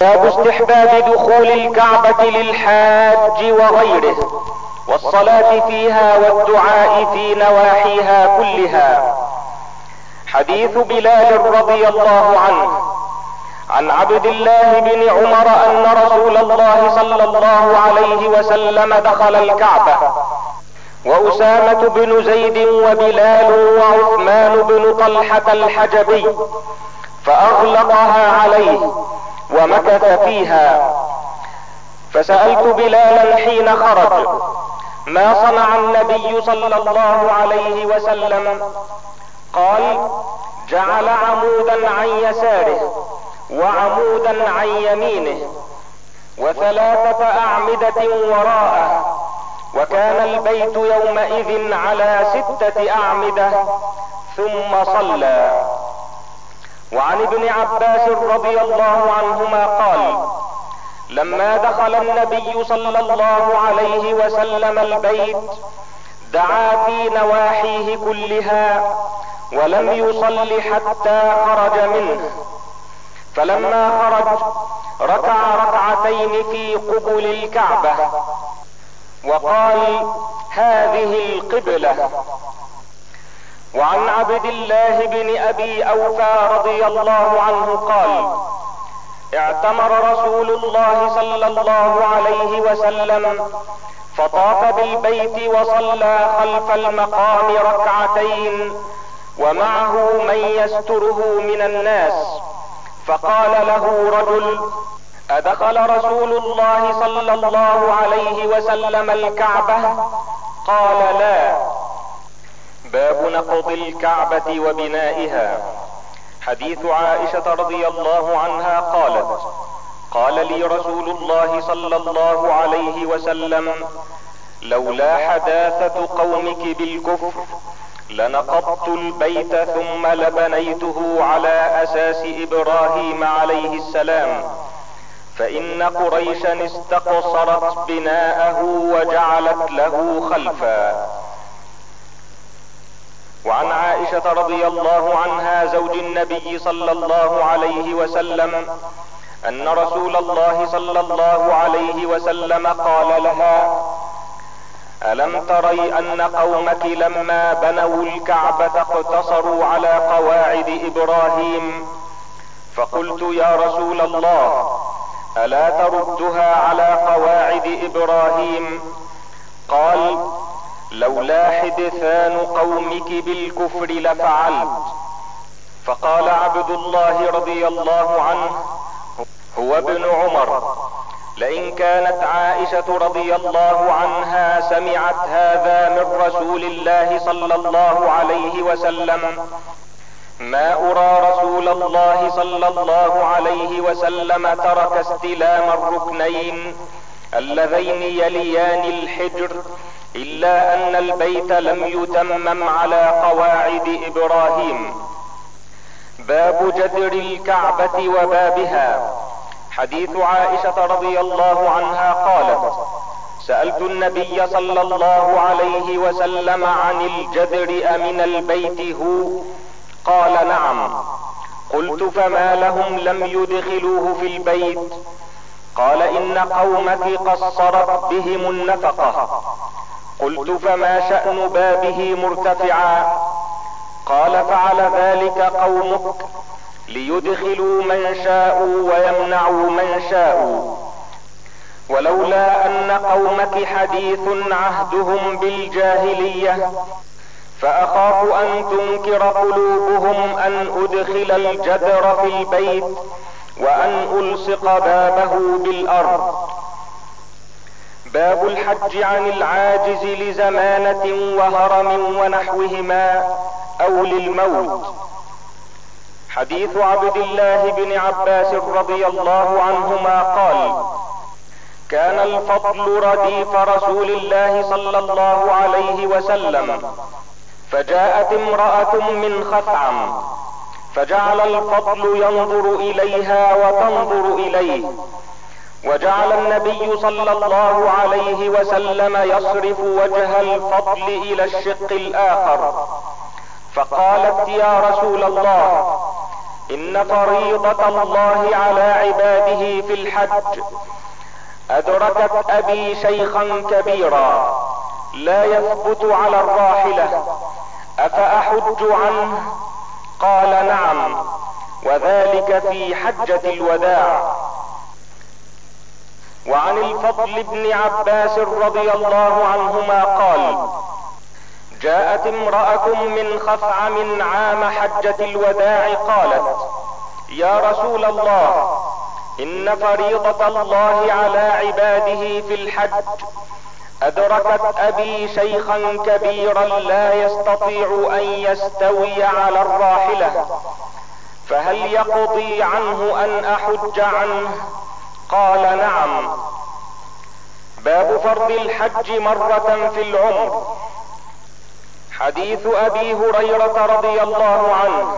باب استحباب دخول الكعبة للحاج وغيره والصلاة فيها والدعاء في نواحيها كلها. حديث بلال رضي الله عنه عن عبد الله بن عمر أن رسول الله صلى الله عليه وسلم دخل الكعبة وأسامة بن زيد وبلال وعثمان بن طلحة الحجبي فأغلقها عليه. ومكث فيها. فسألت بلالا حين خرج ما صنع النبي صلى الله عليه وسلم؟ قال جعل عمودا عن يساره وعمودا عن يمينه وثلاثة أعمدة وراءه. وكان البيت يومئذ على ستة أعمدة ثم صلى. وعن ابن عباس رضي الله عنهما قال لما دخل النبي صلى الله عليه وسلم البيت دعا في نواحيه كلها ولم يصل حتى خرج منه. فلما خرج ركع ركعتين في قبل الكعبة وقال هذه القبلة. وعن عبد الله بن أبي أوفى رضي الله عنه قال اعتمر رسول الله صلى الله عليه وسلم فطاف بالبيت وصلى خلف المقام ركعتين ومعه من يستره من الناس فقال له رجل أدخل رسول الله صلى الله عليه وسلم الكعبة؟ قال لا. باب نقض الكعبة وبنائها. حديث عائشة رضي الله عنها قالت قال لي رسول الله صلى الله عليه وسلم لولا حداثة قومك بالكفر لنقضت البيت ثم لبنيته على أساس إبراهيم عليه السلام. فإن قريشا استقصرت بناءه وجعلت له خلفا. وعن عائشة رضي الله عنها زوج النبي صلى الله عليه وسلم أن رسول الله صلى الله عليه وسلم قال لها ألم تري أن قومك لما بنوا الكعبة اقتصروا على قواعد إبراهيم؟ فقلت يا رسول الله ألا تردها على قواعد إبراهيم؟ قال لولا حدثان قومك بالكفر لفعلت. فقال عبد الله رضي الله عنه هو ابن عمر لئن كانت عائشة رضي الله عنها سمعت هذا من رسول الله صلى الله عليه وسلم ما أرى رسول الله صلى الله عليه وسلم ترك استلام الركنين اللذين يليان الحجر إلا أن البيت لم يتمم على قواعد إبراهيم. باب جدر الكعبة وبابها. حديث عائشة رضي الله عنها قالت سألت النبي صلى الله عليه وسلم عن الجدر أمن البيت هو؟ قال نعم. قلت فما لهم لم يدخلوه في البيت. قال إن قومك قصرت بهم النفقة. قلت فما شأن بابه مرتفعا. قال فعل ذلك قومك ليدخلوا من شاءوا ويمنعوا من شاءوا. ولولا أن قومك حديث عهدهم بالجاهلية فأخاف أن تنكر قلوبهم أن أدخل الجدر في البيت وأن ألصق بابه بالأرض. باب الحج عن العاجز لزمانة وهرم ونحوهما أو للموت. حديث عبد الله بن عباس رضي الله عنهما قال كان الفضل رديف رسول الله صلى الله عليه وسلم فجاءت امرأة من خثعم فجعل الفضل ينظر إليها وتنظر إليه. وجعل النبي صلى الله عليه وسلم يصرف وجه الفضل إلى الشق الآخر. فقالت يا رسول الله إن فريضة الله على عباده في الحج أدركت أبي شيخا كبيرا لا يثبت على الراحلة أفأحج عنه؟ قال نعم وذلك في حجة الوداع. وعن الفضل بن عباس رضي الله عنهما قال جاءت امرأة من خفعم عام حجة الوداع قالت يا رسول الله إن فريضة الله على عباده في الحج أدركت أبي شيخا كبيرا لا يستطيع أن يستوي على الراحلة فهل يقضي عنه أن أحج عنه؟ قال نعم. باب فرض الحج مرة في العمر. حديث أبي هريرة رضي الله عنه.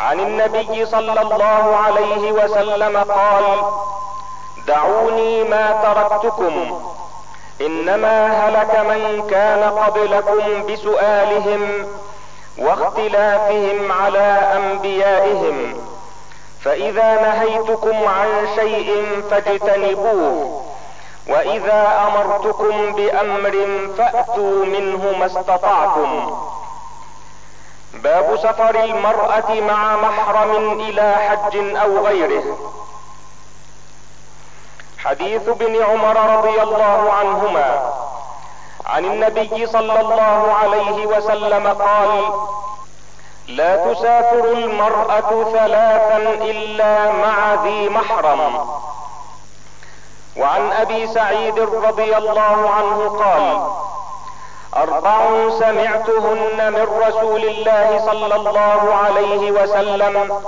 عن النبي صلى الله عليه وسلم قال دعوني ما تركتكم. إنما هلك من كان قبلكم بسؤالهم واختلافهم على أنبيائهم. فإذا نهيتكم عن شيء فاجتنبوه وإذا أمرتكم بأمر فأتوا منه ما استطعتم. باب سفر المرأة مع محرم إلى حج أو غيره. حديث ابن عمر رضي الله عنهما عن النبي صلى الله عليه وسلم قال لا تسافر المرأة ثلاثا إلا مع ذي محرم. وعن أبي سعيد رضي الله عنه قال أربع سمعتهن من رسول الله صلى الله عليه وسلم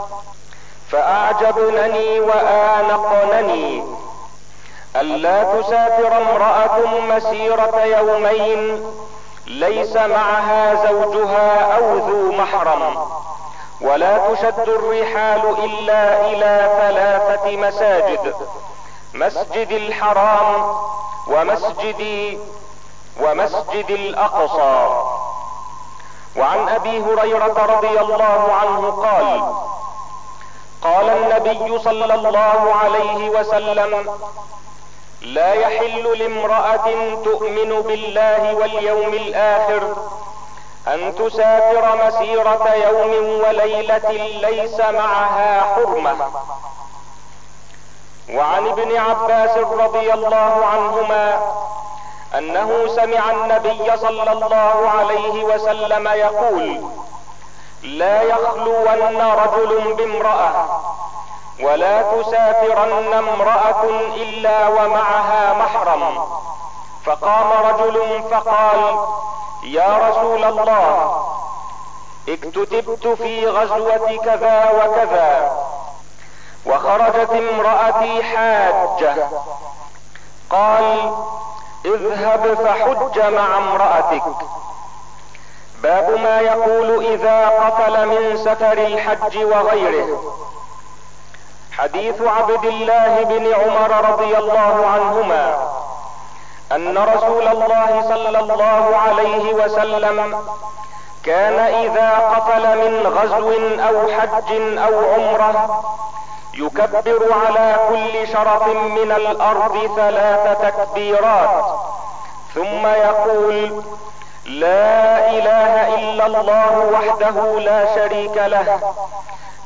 فأعجبنني وآنقنني ألا تسافر امرأة مسيرة يومين ليس معها زوجها أو ذو محرم ولا تشد الرحال إلا إلى ثلاثة مساجد مسجد الحرام ومسجد ومسجد الأقصى. وعن أبي هريرة رضي الله عنه قال قال النبي صلى الله عليه وسلم لا يحل لامرأة تؤمن بالله واليوم الآخر أن تسافر مسيرة يوم وليلة ليس معها حرمة. وعن ابن عباس رضي الله عنهما أنه سمع النبي صلى الله عليه وسلم يقول لا يخلون رجل بامرأة ولا تسافرن امرأة إلا ومعها محرم. فقام رجل فقال يا رسول الله اكتتبت في غزوة كذا وكذا وخرجت امرأتي حاجة. قال اذهب فحج مع امرأتك. باب ما يقول إذا قتل من سفر الحج وغيره. حديث عبد الله بن عمر رضي الله عنهما أن رسول الله صلى الله عليه وسلم كان إذا قتل من غزو أو حج أو عمرة يكبر على كل شرف من الأرض ثلاث تكبيرات ثم يقول لا إله إلا الله وحده لا شريك له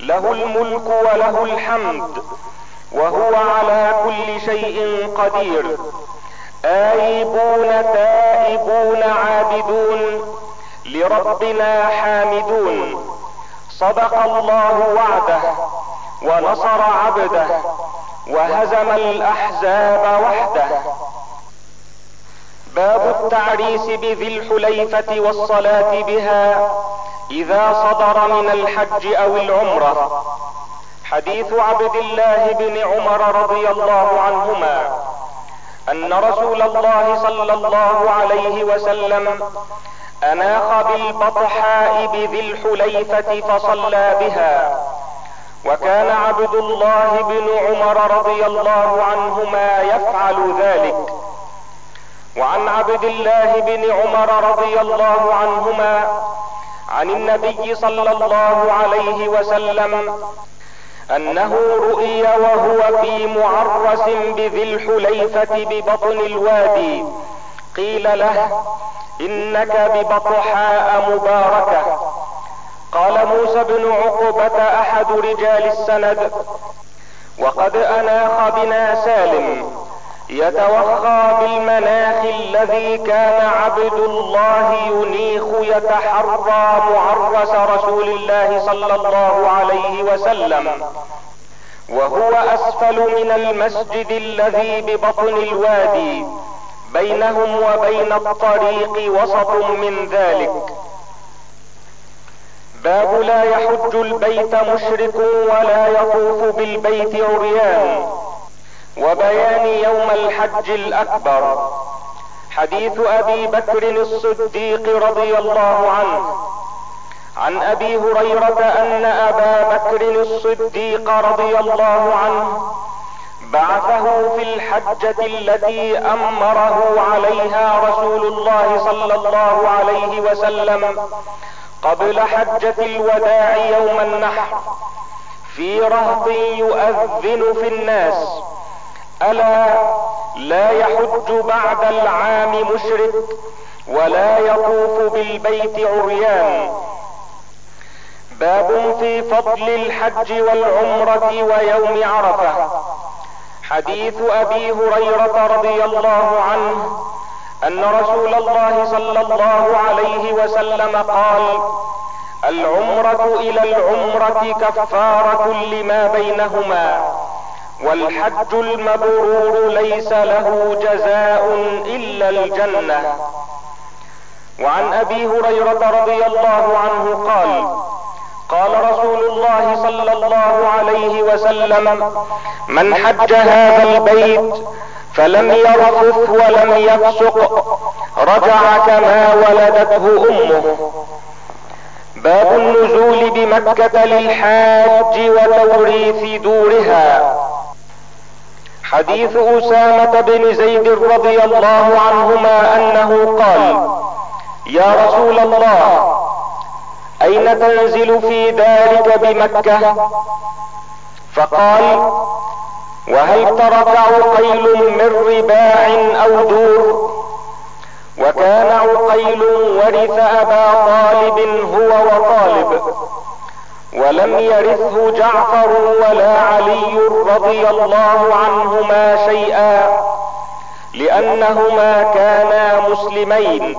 له الملك وله الحمد وهو على كل شيء قدير. آيبون تائبون عابدون لربنا حامدون. صدق الله وعده ونصر عبده وهزم الأحزاب وحده. باب التعريس بذي الحليفة والصلاة بها. إذا صدر من الحج أو العمرة. حديث عبد الله بن عمر رضي الله عنهما أن رسول الله صلى الله عليه وسلم أناخ بالبطحاء بذي الحليفة فصلى بها. وكان عبد الله بن عمر رضي الله عنهما يفعل ذلك. وعن عبد الله بن عمر رضي الله عنهما عن النبي صلى الله عليه وسلم أنه رؤي وهو في معرس بذي الحليفة ببطن الوادي. قيل له إنك ببطحاء مباركة. قال موسى بن عقبة أحد رجال السند وقد أناخ بنا سالم. يتوخى بالمناخ الذي كان عبد الله ينيخ يتحرى معرس رسول الله صلى الله عليه وسلم. وهو أسفل من المسجد الذي ببطن الوادي. بينهم وبين الطريق وسط من ذلك. باب لا يحج البيت مشرك ولا يطوف بالبيت عريان. وبيان يوم الحج الأكبر. حديث أبي بكر الصديق رضي الله عنه. عن أبي هريرة أن أبا بكر الصديق رضي الله عنه بعثه في الحجة التي أمره عليها رسول الله صلى الله عليه وسلم قبل حجة الوداع يوم النحر في رهط يؤذن في الناس. ألا لا يحج بعد العام مشرك ولا يطوف بالبيت عريان. باب في فضل الحج والعمرة ويوم عرفة. حديث أبي هريرة رضي الله عنه أن رسول الله صلى الله عليه وسلم قال العمرة إلى العمرة كفارة لما بينهما. والحج المبرور ليس له جزاء إلا الجنة. وعن أبي هريرة رضي الله عنه قال قال رسول الله صلى الله عليه وسلم من حج هذا البيت فلم يرفث ولم يفسق رجع كما ولدته أمه. باب النزول بمكة للحاج وتوريث دورها. حديث أسامة بن زيد رضي الله عنهما أنه قال يا رسول الله أين تنزل في دارك بمكة؟ فقال وهل ترك عقيل من رباع أو دور؟ وكان عقيل ورث أبا طالب هو وطالب. ولم يرثه جعفر ولا علي رضي الله عنهما شيئا لأنهما كانا مسلمين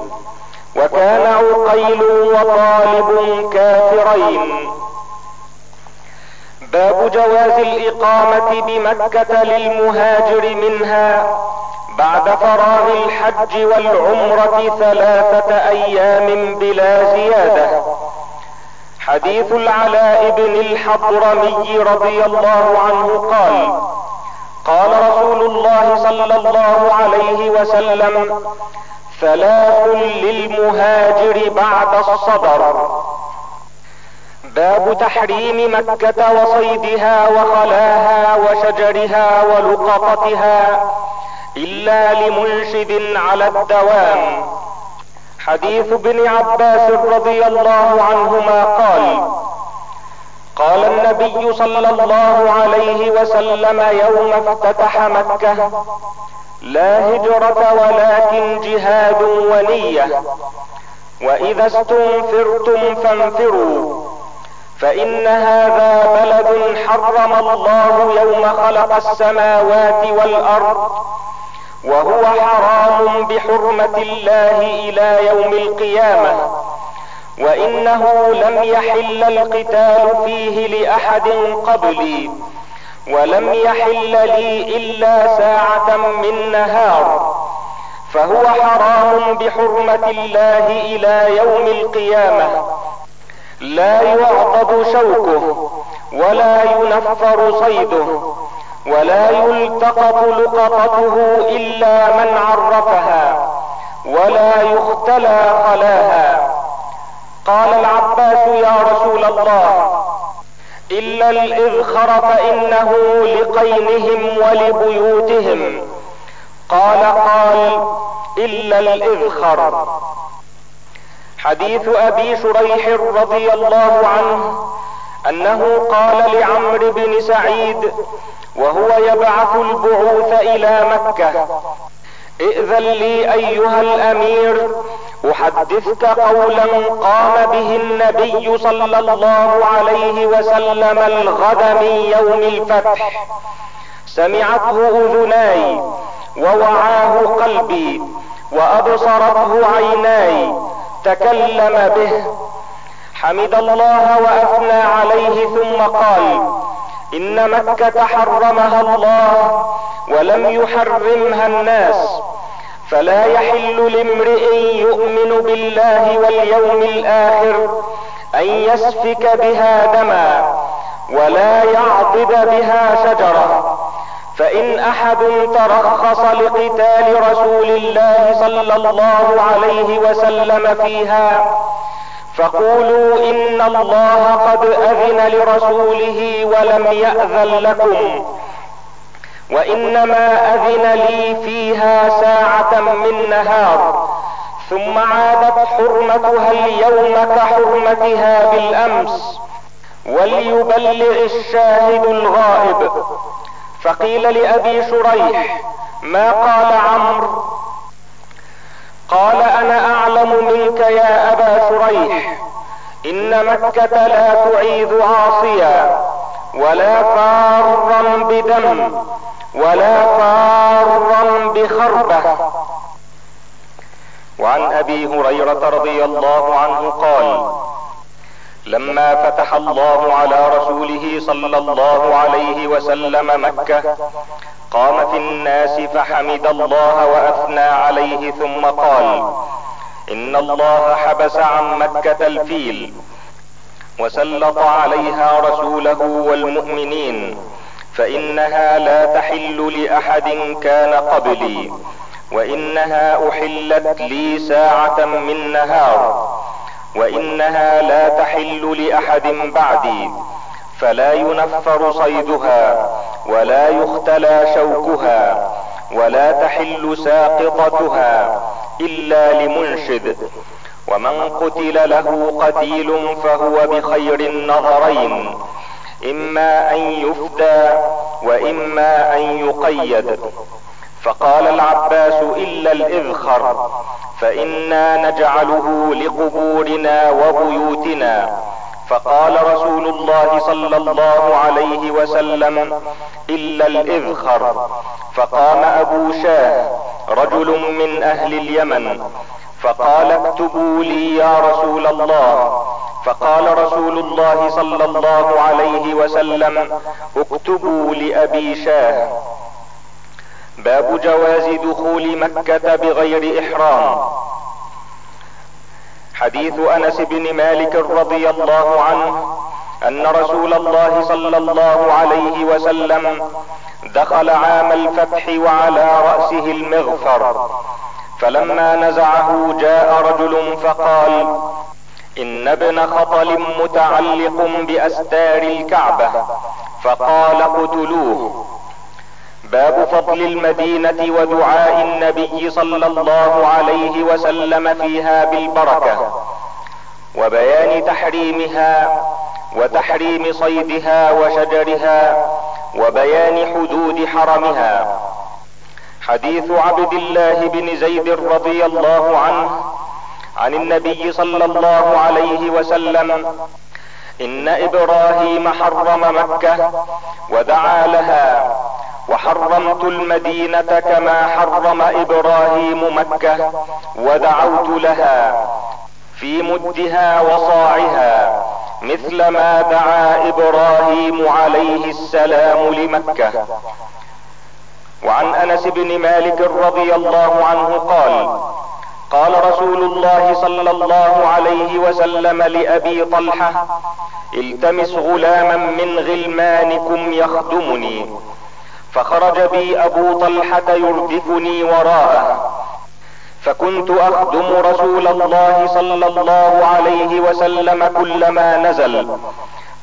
وكان عقيل وطالب كافرين. باب جواز الإقامة بمكة للمهاجر منها بعد فراغ الحج والعمرة ثلاثة أيام بلا زيادة. حديث العلاء بن الحضرمي رضي الله عنه قال قال رسول الله صلى الله عليه وسلم ثلاث للمهاجر بعد الصبر. باب تحريم مكة وصيدها وخلاها وشجرها ولقطتها إلا لمنشد على الدوام. حديث ابن عباس رضي الله عنهما قال قال النبي صلى الله عليه وسلم يوم افتتح مكة لا هجرة ولكن جهاد ونية وإذا استنفرتم فانفروا فإن هذا بلد حرم الله يوم خلق السماوات والأرض وهو حرام بحرمة الله إلى يوم القيامة. وإنه لم يحل القتال فيه لأحد قبلي ولم يحل لي إلا ساعة من نهار. فهو حرام بحرمة الله إلى يوم القيامة. لا يعضد شوكه ولا ينفر صيده. ولا يلتقط لقطته إلا من عرفها ولا يختلى خلاها. قال العباس يا رسول الله إلا الإذخر فإنه لقينهم ولبيوتهم. قال قال إلا الإذخر. حديث أبي شريح رضي الله عنه أنه قال لعمرو بن سعيد وهو يبعث البعوث إلى مكة. ائذن لي أيها الأمير أحدثك قولا قام به النبي صلى الله عليه وسلم الغد من يوم الفتح. سمعته أذناي ووعاه قلبي وأبصرته عيناي تكلم به حمد الله وأثنى عليه ثم قال إن مكة حرمها الله ولم يحرمها الناس فلا يحل لامرئ يؤمن بالله واليوم الآخر أن يسفك بها دما ولا يعضد بها شجرة فإن أحد ترخص لقتال رسول الله صلى الله عليه وسلم فيها فقولوا إن الله قد أذن لرسوله ولم يأذن لكم. وإنما أذن لي فيها ساعة من نهار. ثم عادت حرمتها اليوم كحرمتها بالأمس. وليبلغ الشاهد الغائب. فقيل لأبي شريح ما قال عمرو؟ قال أنا أعلم منك يا أبا شريح إن مكة لا تعيذ عاصيا ولا فارا بدم ولا فارا بخربة. وعن أبي هريرة رضي الله عنه قال لما فتح الله على رسوله صلى الله عليه وسلم مكة قام في الناس فحمد الله وأثنى عليه ثم قال إن الله حبس عن مكة الفيل وسلط عليها رسوله والمؤمنين فإنها لا تحل لأحد كان قبلي وإنها أحلت لي ساعة من نهار. وإنها لا تحل لأحد بعدي فلا ينفر صيدها ولا يختلى شوكها ولا تحل ساقطتها إلا لمنشد. ومن قتل له قتيل فهو بخير النظرين إما أن يفدى وإما أن يقيد. فقال العباس إلا الإذخر فإنا نجعله لقبورنا وبيوتنا. فقال رسول الله صلى الله عليه وسلم إلا الإذخر. فقام أبو شاه رجل من أهل اليمن. فقال اكتبوا لي يا رسول الله فقال رسول الله صلى الله عليه وسلم اكتبوا لأبي شاه. باب جواز دخول مكة بغير إحرام. حديث أنس بن مالك رضي الله عنه أن رسول الله صلى الله عليه وسلم دخل عام الفتح وعلى رأسه المغفر. فلما نزعه جاء رجل فقال إن ابن خطل متعلق بأستار الكعبة. فقال اقتلوه باب فضل المدينة ودعاء النبي صلى الله عليه وسلم فيها بالبركة وبيان تحريمها وتحريم صيدها وشجرها وبيان حدود حرمها. حديث عبد الله بن زيد رضي الله عنه عن النبي صلى الله عليه وسلم إن إبراهيم حرم مكة ودعا لها وحرمت المدينة كما حرم إبراهيم مكة ودعوت لها في مدها وصاعها مثل ما دعا إبراهيم عليه السلام لمكة. وعن أنس بن مالك رضي الله عنه قال قال رسول الله صلى الله عليه وسلم لأبي طلحة التمس غلاما من غلمانكم يخدمني فخرج بي أبو طلحة يردفني وراءه. فكنت أخدم رسول الله صلى الله عليه وسلم كلما نزل.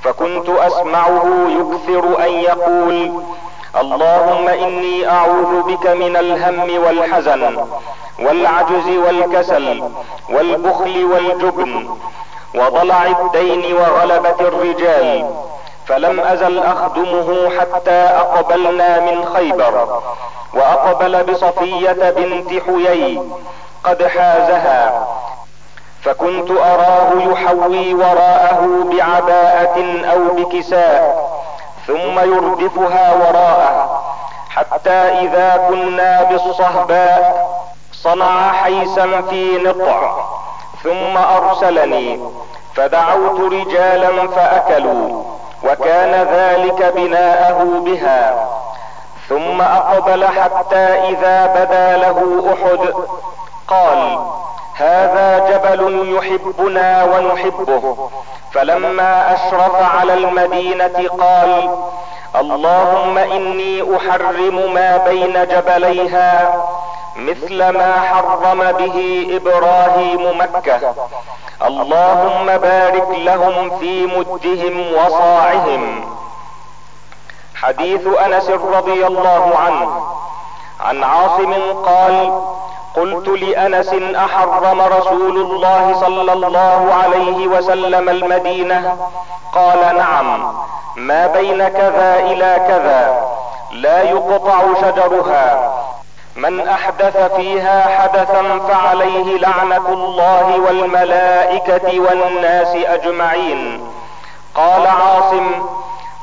فكنت أسمعه يكثر أن يقول اللهم إني أعوذ بك من الهم والحزن والعجز والكسل والبخل والجبن وضلع الدين وغلبة الرجال فلم أزل أخدمه حتى أقبلنا من خيبر وأقبل بصفية بنت حيي قد حازها فكنت أراه يحوي وراءه بعباءة أو بكساء ثم يردفها وراءه حتى إذا كنا بالصهباء صنع حيسا في نطع ثم أرسلني فدعوت رجالا فأكلوا وكان ذلك بناءه بها. ثم أقبل حتى إذا بدا له أحد قال هذا جبل يحبنا ونحبه. فلما أشرف على المدينة قال اللهم إني أحرم ما بين جبليها مثل ما حرم به إبراهيم مكة. اللهم بارك لهم في مدهم وصاعهم. حديث أنس رضي الله عنه. عن عاصم قال قلت لأنس أحرم رسول الله صلى الله عليه وسلم المدينة. قال نعم. ما بين كذا إلى كذا. لا يقطع شجرها. من أحدث فيها حدثا فعليه لعنة الله والملائكة والناس أجمعين. قال عاصم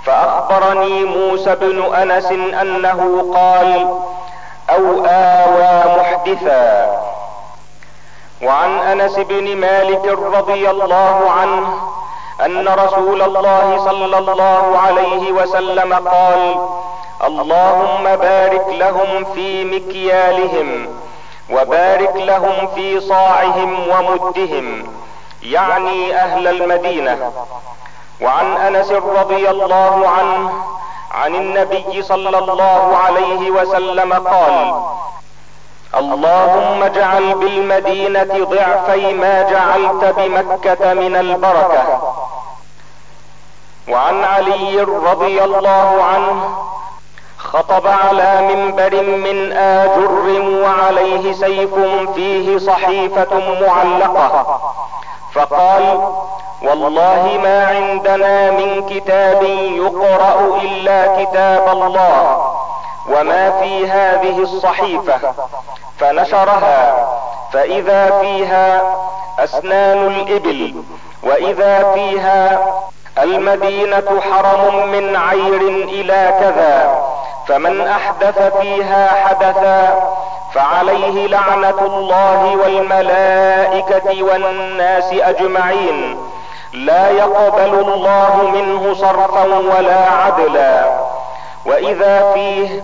فأخبرني موسى بن أنس أنه قال أو آوى محدثا. وعن أنس بن مالك رضي الله عنه أن رسول الله صلى الله عليه وسلم قال اللهم بارك لهم في مكيالهم وبارك لهم في صاعهم ومدهم يعني أهل المدينة. وعن أنس رضي الله عنه عن النبي صلى الله عليه وسلم قال اللهم اجعل بالمدينة ضعفي ما جعلت بمكة من البركة. وعن علي رضي الله عنه خطب على منبر من آجر وعليه سيف فيه صحيفة معلقة فقال والله ما عندنا من كتاب يقرأ إلا كتاب الله وما في هذه الصحيفة فنشرها فإذا فيها أسنان الإبل وإذا فيها المدينة حرم من عير إلى كذا فمن أحدث فيها حدثا فعليه لعنة الله والملائكة والناس أجمعين. لا يقبل الله منه صرفا ولا عدلا. وإذا فيه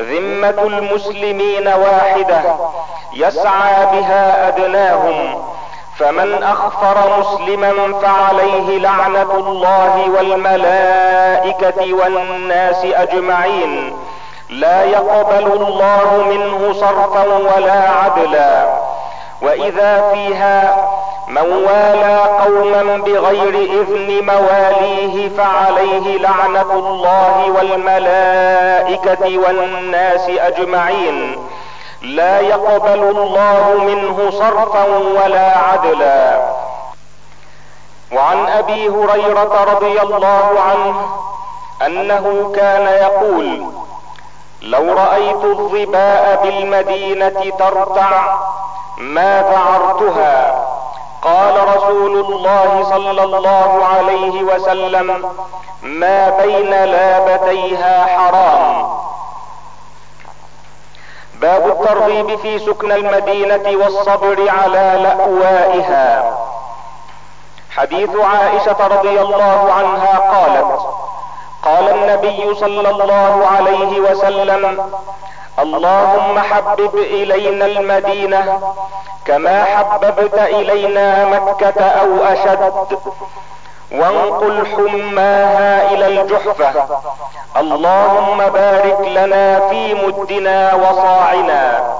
ذمة المسلمين واحدة يسعى بها أدناهم فمن أخفر مسلما فعليه لعنة الله والملائكة والناس أجمعين. لا يقبل الله منه صرفا ولا عدلا. وإذا فيها من والى قوما بغير إذن مواليه فعليه لعنة الله والملائكة والناس أجمعين. لا يقبل الله منه صرفا ولا عدلا. وعن أبي هريرة رضي الله عنه أنه كان يقول لو رأيت الظباء بالمدينة ترتع ما ذعرتها قال رسول الله صلى الله عليه وسلم ما بين لابتيها حرام. باب الترغيب في سكن المدينة والصبر على لأوائها. حديث عائشة رضي الله عنها قالت قال النبي صلى الله عليه وسلم اللهم حبب إلينا المدينة كما حببت إلينا مكة أو أشد. وانقل حماها إلى الجحفة. اللهم بارك لنا في مدنا وصاعنا.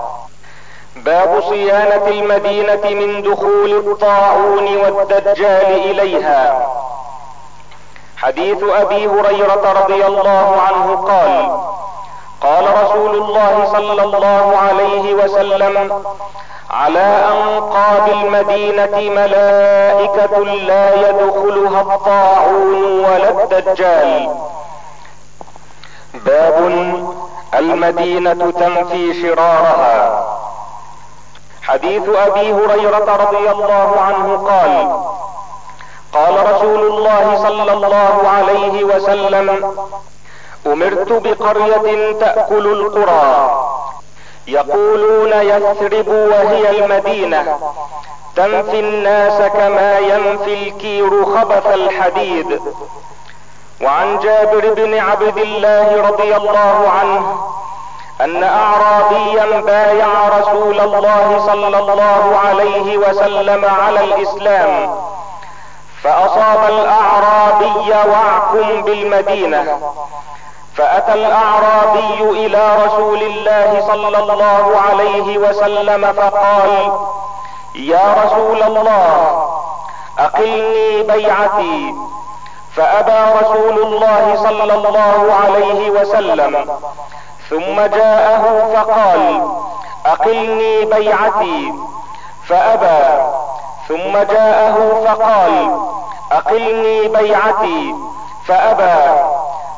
باب صيانة المدينة من دخول الطاعون والدجال إليها. حديث أبي هريرة رضي الله عنه قال قال رسول الله صلى الله عليه وسلم على أنقاب المدينة ملائكة لا يدخلها الطاعون ولا الدجال. باب المدينة تنفي شرارها. حديث أبي هريرة رضي الله عنه قال قال رسول الله صلى الله عليه وسلم أمرت بقرية تأكل القرى. يقولون يثرب وهي المدينة. تنفي الناس كما ينفي الكير خبث الحديد. وعن جابر بن عبد الله رضي الله عنه أن اعرابيا بايع رسول الله صلى الله عليه وسلم على الإسلام. فأصاب الأعرابي وعك بالمدينة. فأتى الأعرابي إلى رسول الله صلى الله عليه وسلم فقال يا رسول الله أقلني بيعتي. فأبى رسول الله صلى الله عليه وسلم. ثم جاءه فقال أقلني بيعتي. فأبى. ثم جاءه فقال أقلني بيعتي. فأبى.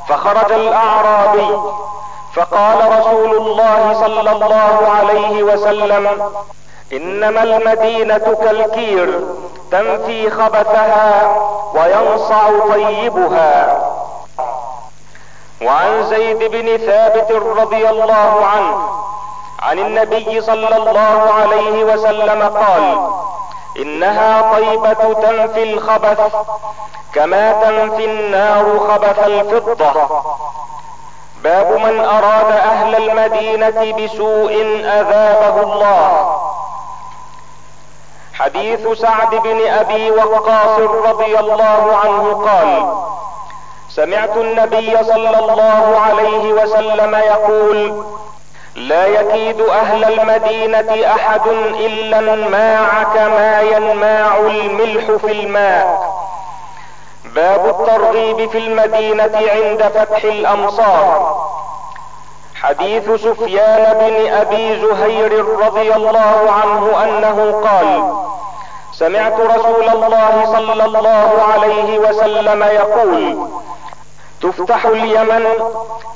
فخرج الأعرابي فقال رسول الله صلى الله عليه وسلم إنما المدينة كالكير تنفي خبثها وينصع طيبها. وعن زيد بن ثابت رضي الله عنه عن النبي صلى الله عليه وسلم قال إنها طيبة تنفي الخبث كما تنفي النار خبث الفضة. باب من أراد أهل المدينة بسوء أذابه الله. حديث سعد بن أبي وقاص رضي الله عنه قال سمعت النبي صلى الله عليه وسلم يقول لا يكيد أهل المدينة أحد إلا انماع كما ينماع الملح في الماء. باب الترغيب في المدينة عند فتح الأمصار. حديث سفيان بن أبي زهير رضي الله عنه أنه قال سمعت رسول الله صلى الله عليه وسلم يقول تفتح اليمن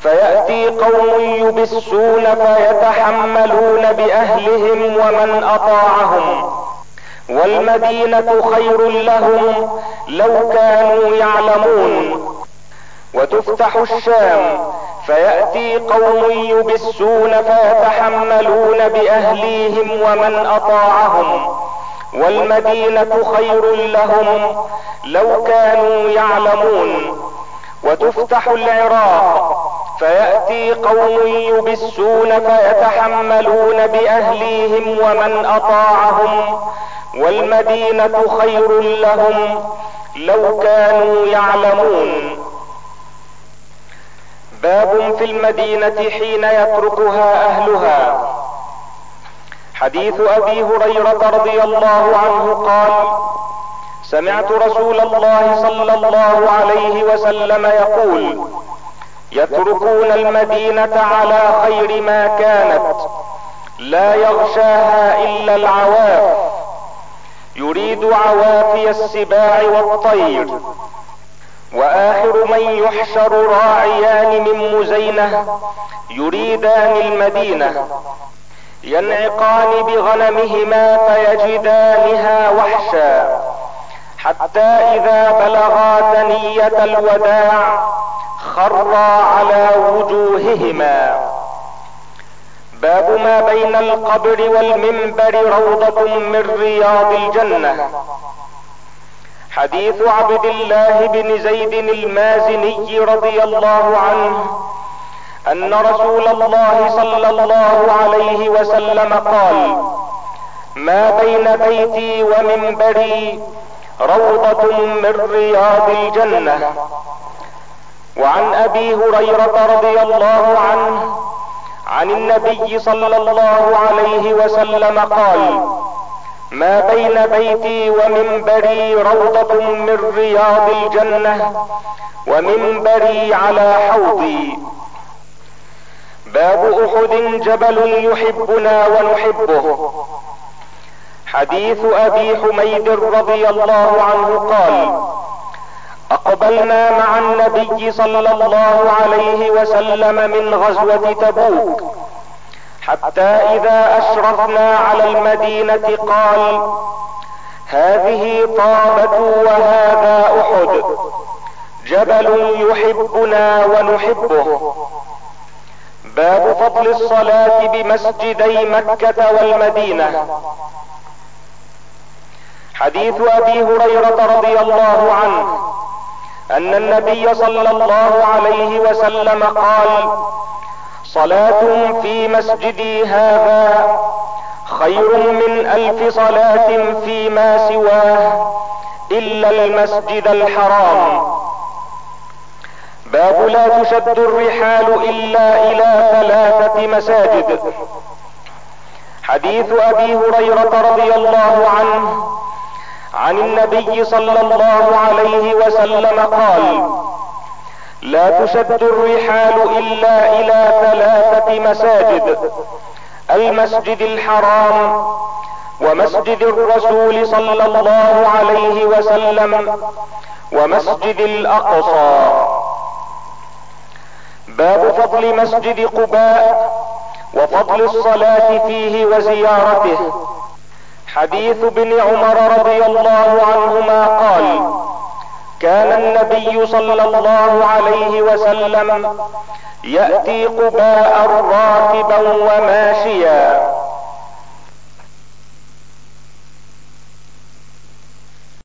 فيأتي قوم يبسون فيتحملون بأهلهم ومن أطاعهم والمدينة خير لهم لو كانوا يعلمون وتفتح الشام فيأتي قوم يبسون فيتحملون بأهليهم ومن أطاعهم والمدينة خير لهم لو كانوا يعلمون وتفتح العراق. فيأتي قوم يبسون فيتحملون بأهليهم ومن أطاعهم والمدينة خير لهم لو كانوا يعلمون. باب في المدينة حين يتركها أهلها. حديث أبي هريرة رضي الله عنه قال سمعت رسول الله صلى الله عليه وسلم يقول يتركون المدينة على خير ما كانت لا يغشاها إلا العواف. يريد عوافي السباع والطير. وآخر من يحشر راعيان من مزينة يريدان المدينة. ينعقان بغنمهما فيجدانها وحشا. حتى إذا بلغا ثنية الوداع خرا على وجوههما. باب ما بين القبر والمنبر روضة من رياض الجنة. حديث عبد الله بن زيد المازني رضي الله عنه أن رسول الله صلى الله عليه وسلم قال ما بين بيتي ومنبري روضة من رياض الجنة. وعن أبي هريرة رضي الله عنه عن النبي صلى الله عليه وسلم قال ما بين بيتي ومنبري روضة من رياض الجنة ومنبري على حوضي. باب أحد جبل يحبنا ونحبه. حديث أبي حميد رضي الله عنه قال أقبلنا مع النبي صلى الله عليه وسلم من غزوة تبوك حتى إذا أشرفنا على المدينة قال هذه طابة وهذا أحد جبل يحبنا ونحبه. باب فضل الصلاة بمسجدي مكة والمدينة. حديث أبي هريرة رضي الله عنه أن النبي صلى الله عليه وسلم قال صلاة في مسجدي هذا خير من ألف صلاة فيما سواه إلا المسجد الحرام. باب لا تشد الرحال إلا إلى ثلاثة مساجد. حديث أبي هريرة رضي الله عنه عن النبي صلى الله عليه وسلم قال لا تشد الرحال إلا إلى ثلاثة مساجد المسجد الحرام ومسجد الرسول صلى الله عليه وسلم ومسجد الأقصى. باب فضل مسجد قباء وفضل الصلاة فيه وزيارته. حديث ابن عمر رضي الله عنهما قال كان النبي صلى الله عليه وسلم يأتي قباء راكبا وماشيا.